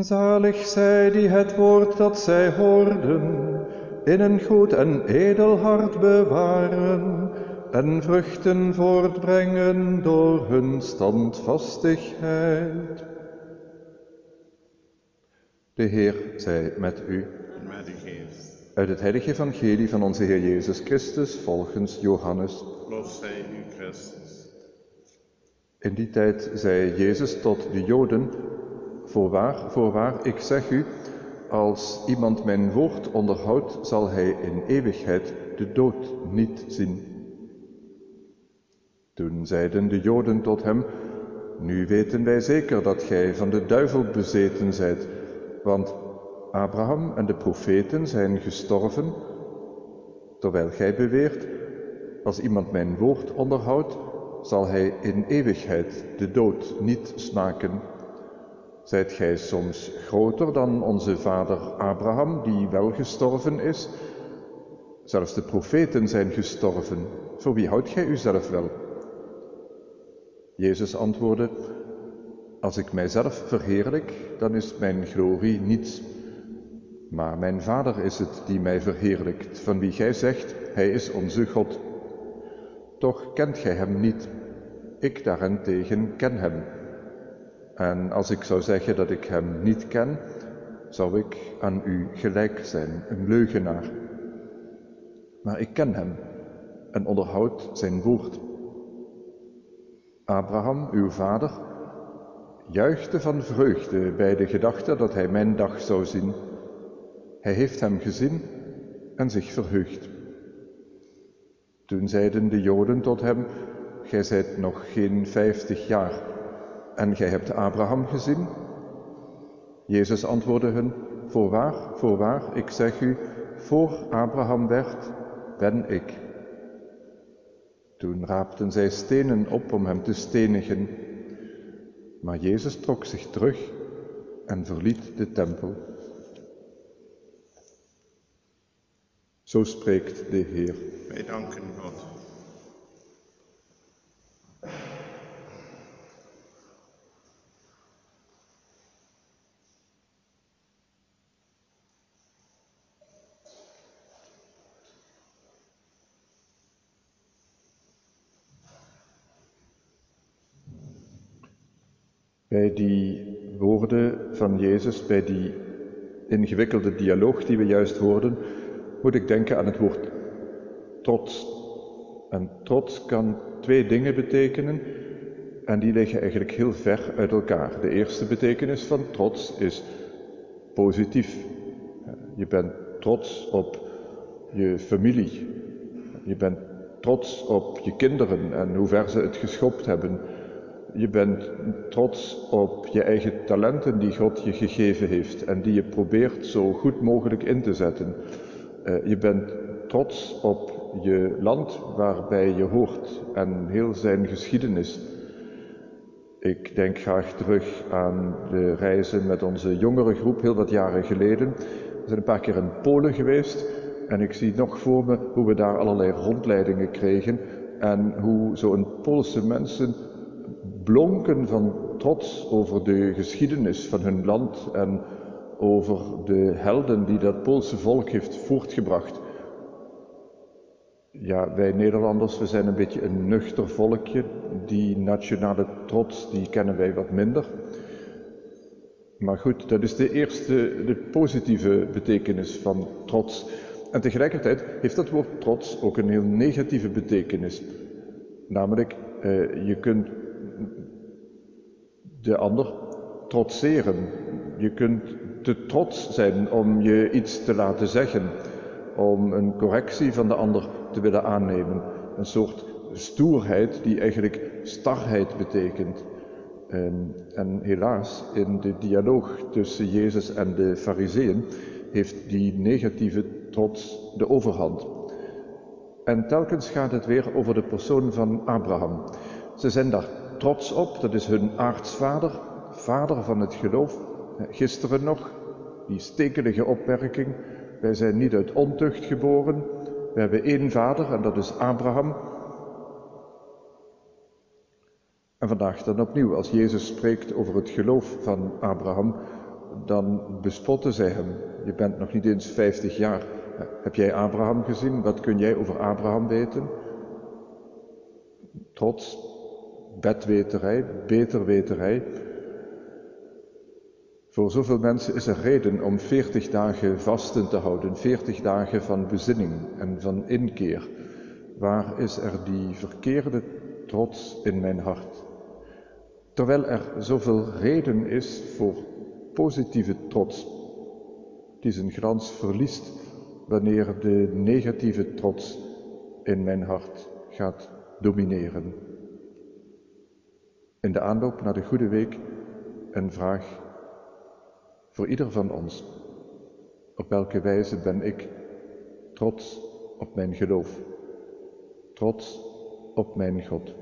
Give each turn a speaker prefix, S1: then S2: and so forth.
S1: Zalig zij die het woord dat zij hoorden in een goed en edel hart bewaren en vruchten voortbrengen door hun standvastigheid. De Heer zij met u.
S2: Met geest.
S1: Uit het heilige evangelie van onze Heer Jezus Christus volgens Johannes.
S2: Lof zij u, Christus.
S1: In die tijd zei Jezus tot de Joden, voorwaar, voorwaar, ik zeg u, als iemand mijn woord onderhoudt, zal hij in eeuwigheid de dood niet zien. Toen zeiden de Joden tot hem, nu weten wij zeker dat gij van de duivel bezeten zijt, want Abraham en de profeten zijn gestorven, terwijl gij beweert, als iemand mijn woord onderhoudt, zal hij in eeuwigheid de dood niet smaken. Zijt gij soms groter dan onze vader Abraham, die wel gestorven is? Zelfs de profeten zijn gestorven. Voor wie houdt gij uzelf wel? Jezus antwoordde, als ik mijzelf verheerlijk, dan is mijn glorie niets. Maar mijn Vader is het die mij verheerlijkt, van wie gij zegt, Hij is onze God. Toch kent gij Hem niet. Ik daarentegen ken Hem. En als ik zou zeggen dat ik Hem niet ken, zou ik aan u gelijk zijn, een leugenaar. Maar ik ken Hem en onderhoud Zijn woord. Abraham, uw vader, juichte van vreugde bij de gedachte dat hij mijn dag zou zien. Hij heeft hem gezien en zich verheugd. Toen zeiden de Joden tot hem, Gij zijt nog geen vijftig jaar en gij hebt Abraham gezien? Jezus antwoordde hun, Voorwaar, voorwaar, ik zeg u, voor Abraham werd, ben ik. Toen raapten zij stenen op om hem te stenigen. Maar Jezus trok zich terug en verliet de tempel. Zo spreekt de Heer.
S2: Wij danken God.
S1: Bij die woorden van Jezus, bij die ingewikkelde dialoog die we juist hoorden, moet ik denken aan het woord trots. En trots kan twee dingen betekenen en die liggen eigenlijk heel ver uit elkaar. De eerste betekenis van trots is positief. Je bent trots op je familie. Je bent trots op je kinderen en hoe ver ze het geschopt hebben. Je bent trots op je eigen talenten die God je gegeven heeft en die je probeert zo goed mogelijk in te zetten. Uh, je bent trots op je land waarbij je hoort en heel zijn geschiedenis. Ik denk graag terug aan de reizen met onze jongere groep heel wat jaren geleden. We zijn een paar keer in Polen geweest en ik zie nog voor me hoe we daar allerlei rondleidingen kregen en hoe zo'n Poolse mensen blonken van trots over de geschiedenis van hun land en over de helden die dat Poolse volk heeft voortgebracht. Ja, wij Nederlanders, we zijn een beetje een nuchter volkje. Die nationale trots, die kennen wij wat minder. Maar goed, dat is de eerste, de positieve betekenis van trots. En tegelijkertijd heeft dat woord trots ook een heel negatieve betekenis. Namelijk, eh, je kunt de ander trotseren. Je kunt te trots zijn om je iets te laten zeggen, om een correctie van de ander te willen aannemen. Een soort stoerheid die eigenlijk starheid betekent. En, en helaas, in de dialoog tussen Jezus en de Fariseeën heeft die negatieve trots de overhand. En telkens gaat het weer over de persoon van Abraham. Ze zijn daar trots op, dat is hun aartsvader, vader van het geloof. Gisteren nog, die stekelige opmerking, wij zijn niet uit ontucht geboren, we hebben één vader en dat is Abraham. En vandaag dan opnieuw, als Jezus spreekt over het geloof van Abraham, dan bespotten zij hem. Je bent nog niet eens 50 jaar. Heb jij Abraham gezien? Wat kun jij over Abraham weten? Trots, bedweterij, beterweterij. Voor zoveel mensen is er reden om 40 dagen vasten te houden, 40 dagen van bezinning en van inkeer. Waar is er die verkeerde trots in mijn hart? Terwijl er zoveel reden is voor positieve trots, die zijn glans verliest wanneer de negatieve trots in mijn hart gaat domineren. In de aanloop naar de Goede Week een vraag voor ieder van ons. Op welke wijze ben ik trots op mijn geloof, trots op mijn God?